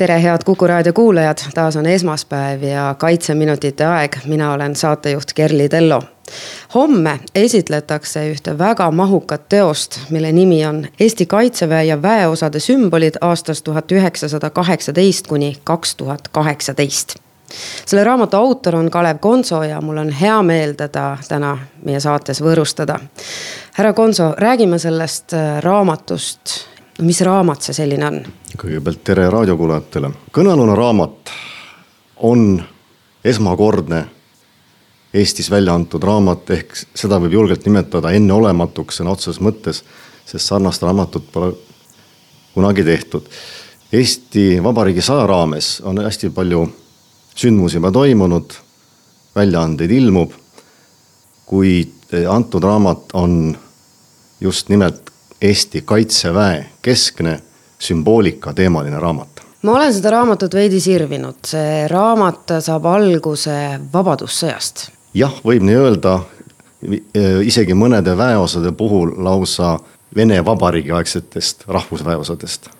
tere, head Kuku raadio kuulajad, taas on esmaspäev ja kaitseminutite aeg, mina olen saatejuht Kerli Tello. homme esitletakse ühte väga mahukat teost, mille nimi on Eesti kaitseväe ja väeosade sümbolid aastast tuhat üheksasada kaheksateist kuni kaks tuhat kaheksateist selle raamatu autor on Kalev Konso ja mul on hea meel teda täna meie saates võõrustada. härra Konso, räägime sellest raamatust mis raamat see selline on? kõigepealt tere raadiokuulajatele. kõnealune raamat on esmakordne Eestis välja antud raamat, ehk seda võib julgelt nimetada enneolematuks sõna otseses mõttes, sest sarnast raamatut pole kunagi tehtud. Eesti Vabariigi saja raames on hästi palju sündmusi juba toimunud, väljaandeid ilmub, kuid antud raamat on just nimelt Eesti Kaitseväe keskne sümboolika teemaline raamat. ma olen seda raamatut veidi sirvinud, see raamat saab alguse Vabadussõjast. jah, võib nii öelda, isegi mõnede väeosade puhul lausa Vene Vabariigi aegsetest rahvusväeosadest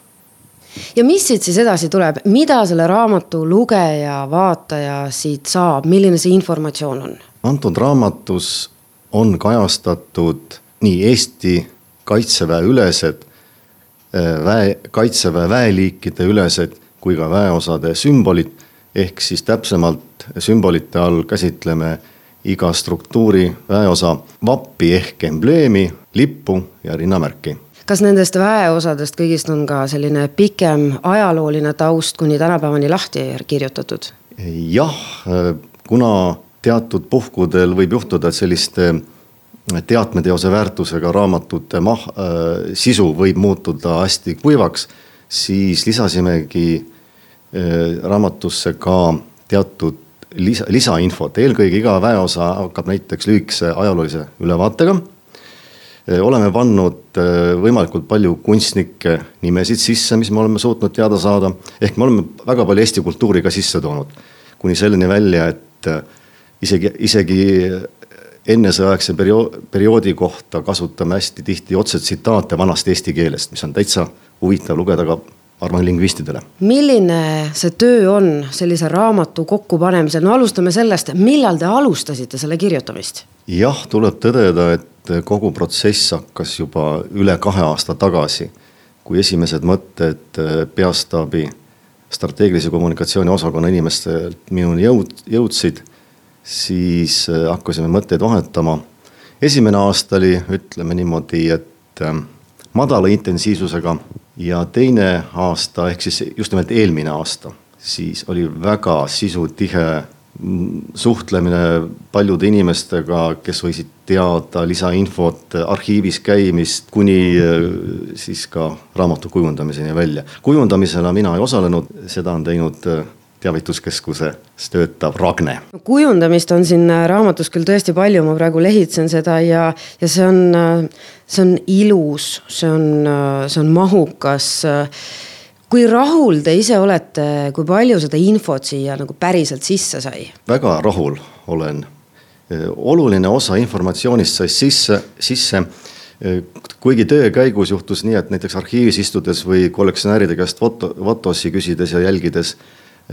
ja mis siit siis edasi tuleb, mida selle raamatu lugeja, vaataja siit saab, milline see informatsioon on? antud raamatus on kajastatud nii Eesti kaitseväe ülesed, äh, väe, kaitseväe väeliikide ülesed kui ka väeosade sümbolid. ehk siis täpsemalt sümbolite all käsitleme iga struktuuri väeosa vappi ehk embleemi, lippu ja rinnamärki kas nendest väeosadest kõigist on ka selline pikem ajalooline taust kuni tänapäevani lahti kirjutatud? jah, äh, kuna teatud puhkudel võib juhtuda, et selliste teatmeteose väärtusega raamatute mah-, äh, sisu võib muutuda hästi kuivaks, siis lisasimegi äh, raamatusse ka teatud lisa, lisainfot, eelkõige iga väeosa hakkab näiteks lühikese ajaloolise ülevaatega. Äh, oleme pannud võimalikult palju kunstnike nimesid sisse, mis me oleme suutnud teada saada, ehk me oleme väga palju Eesti kultuuri ka sisse toonud. kuni selleni välja, et isegi, isegi ennesõjaaegse perio-, perioodi kohta kasutame hästi tihti otsetsitaate vanast eesti keelest, mis on täitsa huvitav lugeda ka arvan lingvistidele. milline see töö on sellise raamatu kokkupanemisel, no alustame sellest, millal te alustasite selle kirjutamist? jah, tuleb tõdeda, et kogu protsess hakkas juba üle kahe aasta tagasi, kui esimesed mõtted peastaabi strateegilise kommunikatsiooni osakonna inimestelt minuni jõud, jõudsid siis äh, hakkasime mõtteid vahetama. esimene aasta oli, ütleme niimoodi, et äh, madala intensiivsusega ja teine aasta ehk siis just nimelt eelmine aasta, siis oli väga sisutihe mm, suhtlemine paljude inimestega, kes võisid teada lisainfot, arhiivis käimist kuni äh, siis ka raamatu kujundamiseni välja. kujundamisena mina ei osalenud, seda on teinud teavituskeskuses töötav Ragne. kujundamist on siin äh, raamatus küll tõesti palju, ma praegu lehitsen seda ja, ja see on, äh, see on ilus, see on, äh, see on mahukas. kui rahul te ise olete, kui palju seda infot siia nagu päriselt sisse sai? väga rahul olen. oluline osa informatsioonist sai sisse, sisse kuigi töö käigus juhtus nii, et näiteks arhiivis istudes või kollektsionääride käest foto, fotosi küsides ja jälgides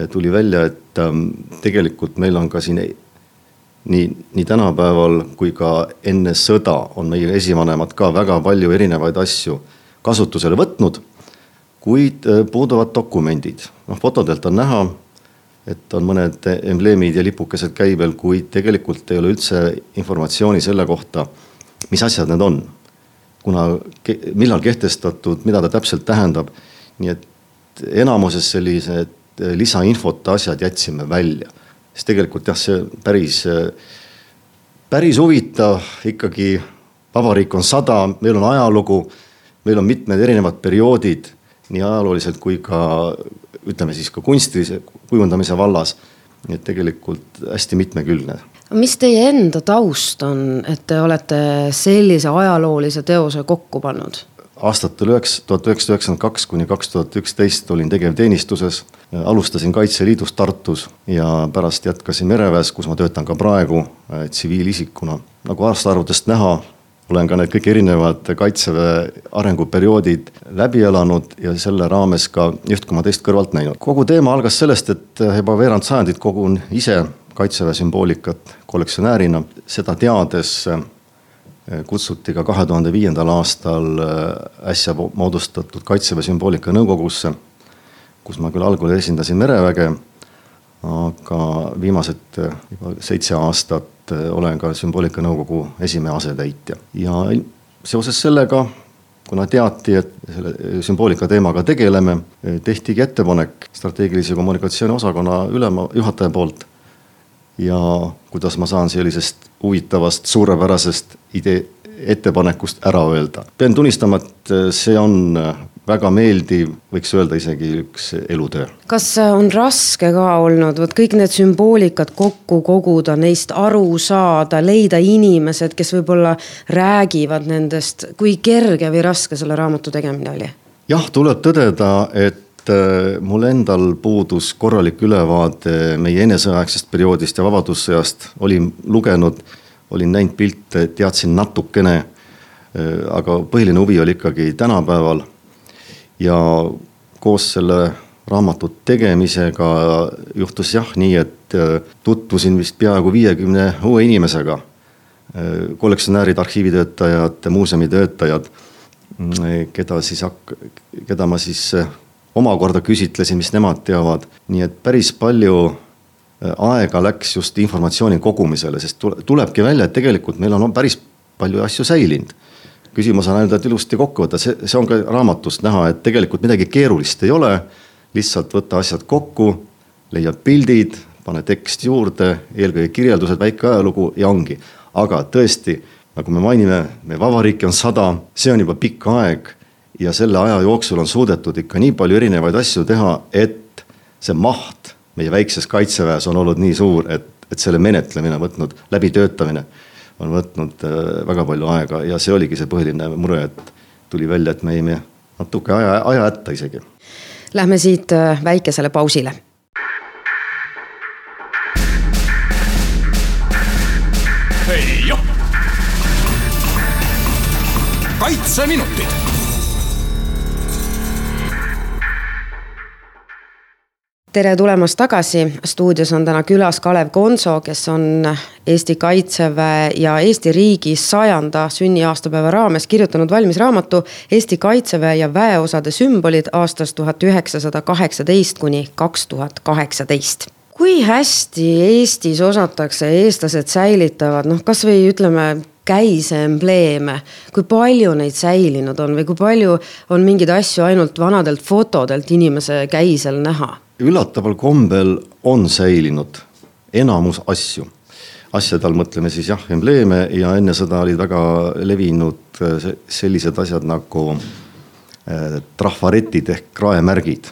tuli välja, et ähm, tegelikult meil on ka siin nii, nii tänapäeval kui ka enne sõda on meie esivanemad ka väga palju erinevaid asju kasutusele võtnud. kuid äh, puuduvad dokumendid, noh fotodelt on näha, et on mõned embleemid ja lipukesed käibel, kuid tegelikult ei ole üldse informatsiooni selle kohta, mis asjad need on. kuna, millal kehtestatud, mida ta täpselt tähendab. nii et enamuses sellised lisainfot, asjad jätsime välja. siis tegelikult jah, see päris, eh, päris huvitav ikkagi. vabariik on sada, meil on ajalugu, meil on mitmed erinevad perioodid nii ajalooliselt kui ka ütleme siis ka kunstilise kujundamise vallas. nii et tegelikult hästi mitmekülgne. mis teie enda taust on, et te olete sellise ajaloolise teose kokku pannud? Aastatel üheksa, tuhat üheksasada üheksakümmend kaks kuni kaks tuhat üksteist olin tegevteenistuses. alustasin Kaitseliidus Tartus ja pärast jätkasin mereväes, kus ma töötan ka praegu tsiviilisikuna. nagu aastaarvudest näha, olen ka need kõik erinevad kaitseväe arenguperioodid läbi elanud ja selle raames ka üht koma teist kõrvalt näinud. kogu teema algas sellest, et juba veerand sajandit kogun ise kaitseväe sümboolikat kollektsionäärina, seda teades kutsuti ka kahe tuhande viiendal aastal äsja moodustatud kaitseväe sümboolika nõukogusse, kus ma küll algul esindasin mereväge, aga viimased juba seitse aastat äh, olen ka sümboolika nõukogu esimehe asetäitja ja seoses sellega kuna teati, et selle sümboolika teemaga tegeleme, tehtigi ettepanek strateegilise kommunikatsiooni osakonna ülema, juhataja poolt. Ja kuidas ma saan sellisest huvitavast, suurepärasest idee, ettepanekust ära öelda. pean tunnistama, et see on väga meeldiv, võiks öelda isegi üks elutöö. kas on raske ka olnud, vot kõik need sümboolikad kokku koguda, neist aru saada, leida inimesed, kes võib-olla räägivad nendest, kui kerge või raske selle raamatu tegemine oli? jah, tuleb tõdeda, et äh, mul endal puudus korralik ülevaade meie eneseaegsest perioodist ja Vabadussõjast, olin lugenud, olin näinud pilte, teadsin natukene. Äh, aga põhiline huvi oli ikkagi tänapäeval ja koos selle raamatu tegemisega juhtus jah nii, et äh, tutvusin vist peaaegu viiekümne uue inimesega. Kollektsionäärid, arhiivitöötajad, muuseumitöötajad, mm, keda siis hak-, keda ma siis omakorda küsitlesin, mis nemad teavad, nii et päris palju aega läks just informatsiooni kogumisele, sest tulebki välja, et tegelikult meil on päris palju asju säilinud. Küsimus on ainult, et ilusti kokku võtta, see, see on ka raamatust näha, et tegelikult midagi keerulist ei ole. lihtsalt võta asjad kokku, leia pildid, pane tekst juurde, eelkõige kirjeldused, väike ajalugu ja ongi. aga tõesti, nagu me mainime, meie vabariiki on sada, see on juba pikk aeg ja selle aja jooksul on suudetud ikka nii palju erinevaid asju teha, et see maht meie väikses kaitseväes on olnud nii suur, et, et selle menetlemine, võtnud läbitöötamine on võtnud äh, väga palju aega ja see oligi see põhiline mure, et tuli välja, et me jäime natuke aja, aja hätta isegi. Lähme siit äh, väikesele pausile. kaitseminutid tere tulemast tagasi, stuudios on täna külas Kalev Konso, kes on Eesti Kaitseväe ja Eesti riigi sajanda sünniaastapäeva raames kirjutanud valmis raamatu Eesti Kaitseväe ja väeosade sümbolid aastast tuhat üheksasada kaheksateist kuni kaks tuhat kaheksateist kui hästi Eestis osatakse, eestlased säilitavad noh, kasvõi ütleme käise embleeme, kui palju neid säilinud on või kui palju on mingeid asju ainult vanadelt fotodelt inimese käisel näha? Üllataval kombel on säilinud enamus asju. asjade all mõtleme siis jah, embleeme ja enne seda olid väga levinud äh, sellised asjad nagu äh, trafaretid ehk kraemärgid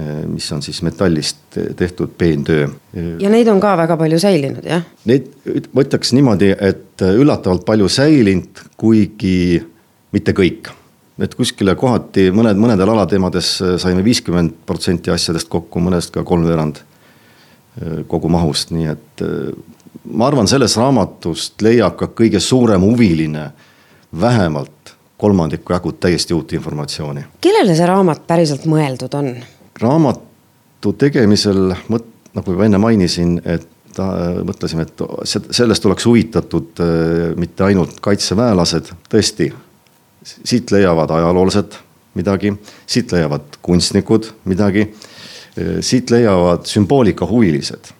äh, mis on siis metallist tehtud peentöö. ja neid on ka väga palju säilinud, jah? Neid, ma ütleks niimoodi, et üllatavalt palju säilinud, kuigi mitte kõik et kuskile kohati mõned, mõnedel alateemades äh, saime viiskümmend protsenti asjadest kokku, mõnest ka kolmveerand äh, kogu mahust, nii et äh, ma arvan, sellest raamatust leiab ka kõige suurem huviline vähemalt kolmandiku jagu täiesti uut informatsiooni. kellele see raamat päriselt mõeldud on? raamatu tegemisel, nagu juba enne mainisin, et mõtlesime, et sellest oleks huvitatud mitte ainult kaitseväelased, tõesti siit leiavad ajaloolased midagi, siit leiavad kunstnikud midagi, siit leiavad sümboolikahuvilised.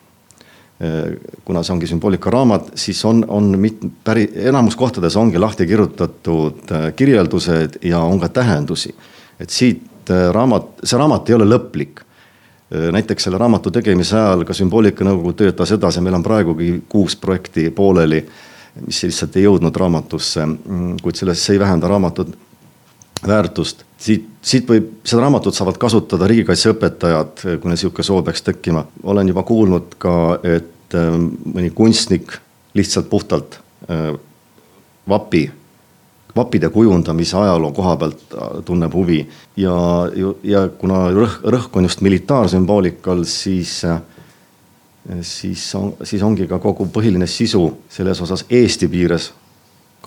kuna see ongi sümboolikaraamat, siis on, on mit-, päri-, enamus kohtades ongi lahti kirjutatud äh, kirjeldused ja on ka tähendusi. et siit raamat, see raamat ei ole lõplik näiteks selle raamatu tegemise ajal ka Sümboolikanõukogu töötas edasi, meil on praegugi kuus projekti pooleli mis lihtsalt ei jõudnud raamatusse, kuid sellest, see ei vähenda raamatu väärtust. siit, siit võib, seda raamatut saavad kasutada riigikaitseõpetajad, kui neil niisugune soov peaks tekkima. olen juba kuulnud ka, et äh, mõni kunstnik lihtsalt puhtalt äh, vapi, vapide kujundamise ajaloo koha pealt äh, tunneb huvi. ja, ja kuna rõhk, rõhk on just militaarsümboolikal, siis siis on, siis ongi ka kogu põhiline sisu selles osas Eesti piires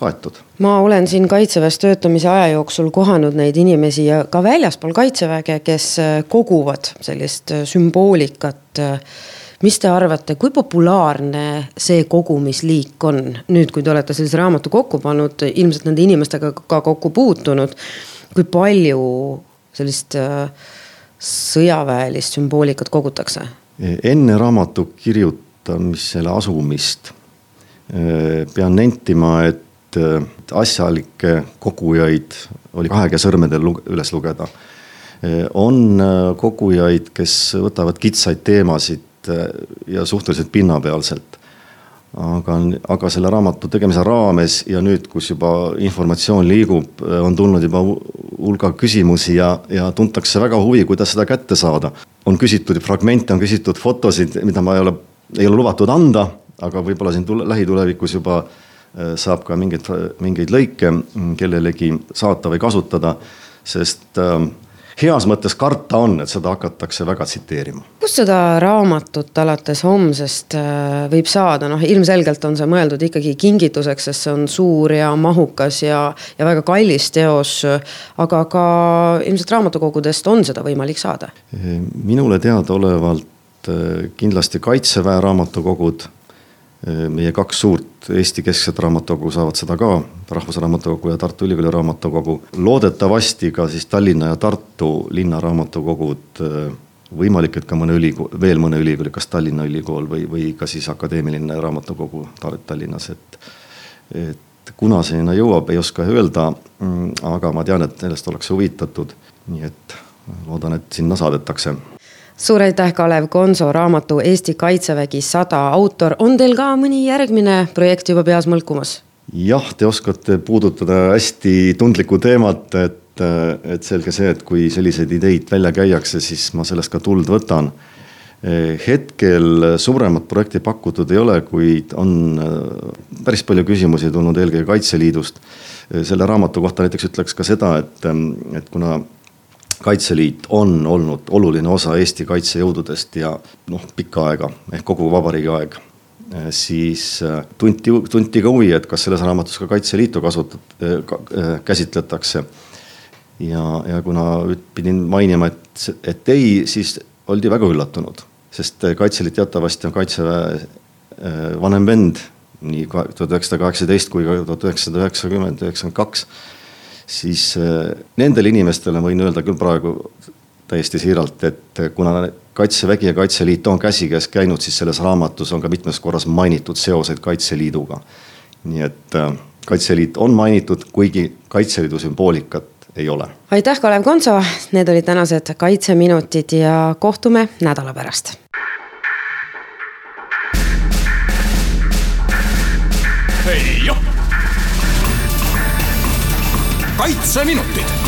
kaetud. ma olen siin kaitseväes töötamise aja jooksul kohanud neid inimesi ja ka väljaspool kaitseväge, kes äh, koguvad sellist äh, sümboolikat. mis te arvate, kui populaarne see kogumisliik on nüüd, kui te olete sellise raamatu kokku pannud, ilmselt nende inimestega ka kokku puutunud. kui palju sellist äh, sõjaväelist sümboolikat kogutakse? Enne raamatu kirjutamisele asumist pean nentima, et et asjalikke kogujaid oli kahe käe sõrmedel üles lugeda. on kogujaid, kes võtavad kitsaid teemasid ja suhteliselt pinnapealselt. Aga, aga selle raamatu tegemise raames ja nüüd, kus juba informatsioon liigub, äh, on tulnud juba hulga küsimusi ja, ja tuntakse väga huvi, kuidas seda kätte saada. on küsitud fragmente, on küsitud fotosid, mida ma ei ole, ei ole lubatud anda, aga võib-olla siin tule, lähitulevikus juba äh, Äh, saab ka mingeid, mingeid lõike mm, kellelegi saata või kasutada, sest ähm, heas mõttes karta on, et seda hakatakse väga tsiteerima. kust seda raamatut alates homsest äh, võib saada, noh ilmselgelt on see mõeldud ikkagi kingituseks, sest see on suur ja mahukas ja, ja väga kallis teos. aga ka ilmselt raamatukogudest on seda võimalik saada? minule teadaolevalt äh, kindlasti Kaitseväe raamatukogud meie kaks suurt Eesti keskset raamatukogu saavad seda ka, Rahvusraamatukogu ja Tartu Ülikooli raamatukogu. loodetavasti ka siis Tallinna ja Tartu linnaraamatukogud, võimalik, et ka mõne ülikool, veel mõne ülikooli, kas Tallinna Ülikool või, või ka siis Akadeemiline Raamatukogu Tallinnas, et. et kuna sinna jõuab, ei oska öelda, mm, aga ma tean, et sellest ollakse huvitatud, nii et loodan, et sinna saadetakse suur aitäh, Kalev Konso, raamatu Eesti Kaitsevägi sada autor. on teil ka mõni järgmine projekt juba peas mõlkumas? jah, te oskate puudutada hästi tundlikku teemat, et, et selge see, et kui selliseid ideid välja käiakse, siis ma sellest ka tuld võtan. hetkel suuremat projekti pakutud ei ole, kuid on päris palju küsimusi tulnud eelkõige Kaitseliidust. selle raamatu kohta näiteks ütleks ka seda, et, et kuna Kaitseliit on olnud oluline osa Eesti kaitsejõududest ja noh, pikka aega ehk kogu vabariigi aeg. siis äh, tunti, tunti ka huvi, et kas selles raamatus ka Kaitseliitu kasutat- ka,, äh, käsitletakse. ja, ja kuna pidin mainima, et, et ei, siis oldi väga üllatunud, sest Kaitseliit teatavasti on kaitseväe vanem vend nii tuhat üheksasada kaheksateist kui ka tuhat üheksasada üheksakümmend, üheksakümmend kaks siis äh, nendele inimestele võin öelda küll praegu täiesti siiralt, et äh, kuna Kaitsevägi ja Kaitseliit on käsikäes käinud, siis selles raamatus on ka mitmes korras mainitud seoseid Kaitseliiduga. nii et äh, Kaitseliit on mainitud, kuigi Kaitseliidu sümboolikat ei ole. aitäh, Kalev Konso, need olid tänased Kaitseminutid ja kohtume nädala pärast. ei joh kaitseminutid